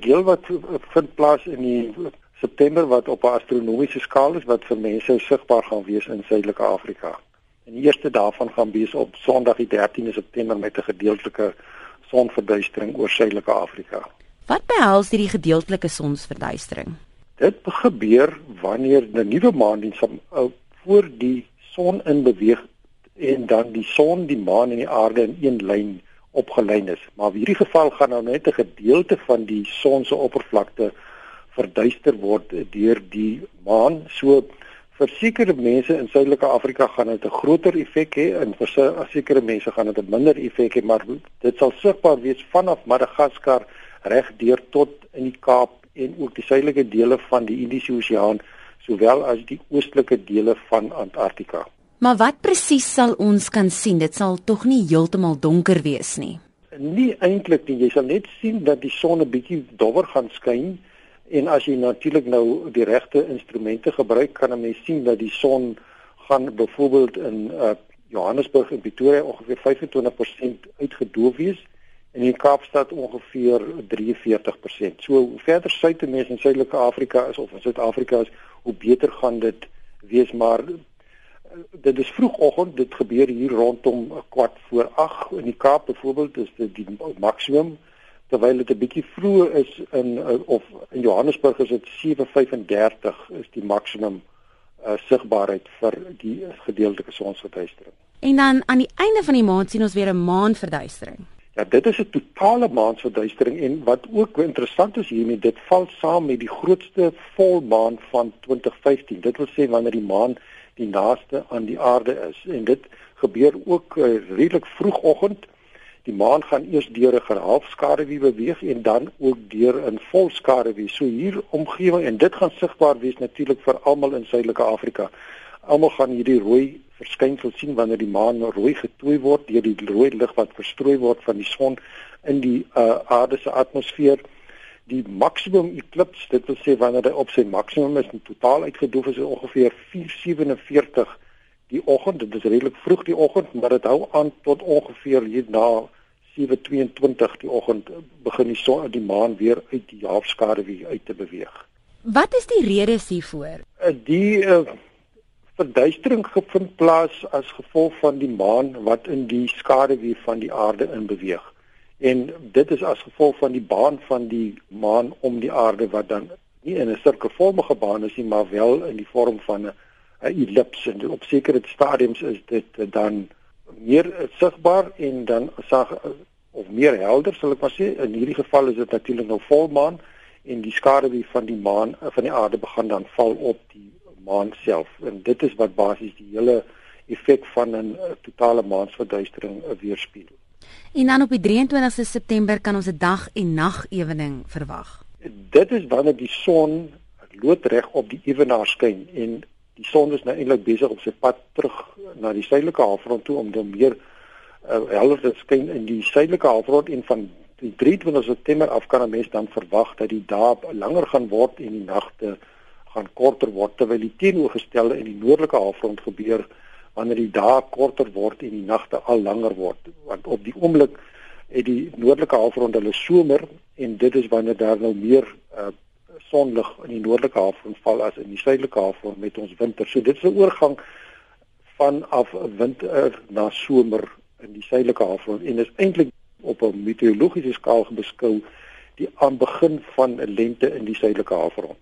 Deel wat vind plaas in die September wat op 'n astronomiese skaal is wat vir mense sigbaar gaan wees in Suidelike Afrika. En die eerste daarvan gaan wees op Sondag die 13de September met 'n gedeeltelike sonverduistering oor Suidelike Afrika. Wat behels hierdie gedeeltelike sonsverduistering? Dit gebeur wanneer 'n nuwe maan die uh, voor die son in beweeg en dan die son, die maan en die aarde in een lyn opgelyn is. Maar in hierdie geval gaan nou net 'n gedeelte van die son se oppervlakte verduister word deur die maan. So vir sekere mense in Suidelike Afrika gaan dit 'n groter effek hê en vir sekere mense gaan dit 'n minder effek hê, maar dit sal sigbaar wees vanaf Madagaskar reg deur tot in die Kaap en ook die suidelike dele van die Indiese Oseaan sowel as die oostelike dele van Antarktika. Maar wat presies sal ons kan sien? Dit sal tog nie heeltemal donker wees nie. Nie eintlik nie. Jy sal net sien dat die son 'n bietjie dowwer gaan skyn en as jy natuurlik nou die regte instrumente gebruik, kan 'n mens sien dat die son gaan byvoorbeeld in uh, Johannesburg en Pretoria ongeveer 25% uitgedoof wees en in Kaapstad ongeveer 43%. So hoe verder suid 'n mens in Suidelike Afrika is of in Suid-Afrika is, hoe beter gaan dit wees maar dit is vroegoggend dit gebeur hier rondom 'n kwart voor 8 in die Kaap byvoorbeeld is dit die maksimum terwyl dit 'n bietjie vroeër is in of in Johannesburg is dit 7:35 is die maksimum uh, sigbaarheid vir die gedeeltelike sonsverduistering. En dan aan die einde van die maand sien ons weer 'n maanverduistering. Ja, dit is 'n totale maansverduistering en wat ook interessant is hiermee, dit val saam met die grootste volmaan van 2015. Dit wil sê wanneer die maan die naaste aan die aarde is. En dit gebeur ook uh, redelik vroegoggend. Die maan gaan eers deur 'n halfskaduwee beweeg en dan ook deur 'n volskaduwee. So hier omgewing en dit gaan sigbaar wees natuurlik vir almal in Suidelike Afrika. Almal gaan hierdie rooi verskynsel sien wanneer die maan rooi getooi word deur die rooi lig wat verstrooi word van die son in die uh, aarde se atmosfeer die maksimum eklips dit wil sê wanneer hy op sy maksimum is en totaal uitgedoof is ongeveer 4:47 die oggend. Dit is redelik vroeg die oggend maar dit hou aan tot ongeveer hier na 7:22 die oggend begin die son die maan weer uit die halfskade weer uit te beweeg. Wat is die redes hiervoor? Uh, die uh, verduistering gevind plaas as gevolg van die maan wat in die skaduwee van die aarde in beweeg En dit is as gevolg van die baan van die maan om die aarde wat dan nie in 'n sirkelvormige baan is nie, maar wel in die vorm van 'n ellips en op sekere stadiums is dit dan meer sigbaar en dan sag of meer helder sal ek maar sê. In hierdie geval is dit natuurlik nou volmaan en die skaduwee van die maan van die aarde begin dan val op die maan self. En dit is wat basies die hele effek van 'n totale maansverduistering weerspieël. En dan op die 23ste September kan ons 'n dag en nag ewening verwag. Dit is wanneer die son loodreg op die ewenaar skyn en die son is nou eintlik besig op sy pad terug na die suidelike halfrond toe om dan meer uh, helder te skyn in die suidelike halfrond en van die 23 September af kan 'n mens dan verwag dat die dae langer gaan word en die nagte gaan korter word terwyl die teenoorgestelde in die noordelike halfrond gebeur wanneer die dae korter word en die nagte al langer word want op die oomblik het die noordelike halfrond hulle somer en dit is wanneer daar nou meer uh, sonlig in die noordelike halfrond val as in die suidelike halfrond met ons winter. So dit is 'n oorgang van af winter na somer in die suidelike halfrond en is eintlik op 'n meteorologiese skaal beskou die aan begin van 'n lente in die suidelike halfrond.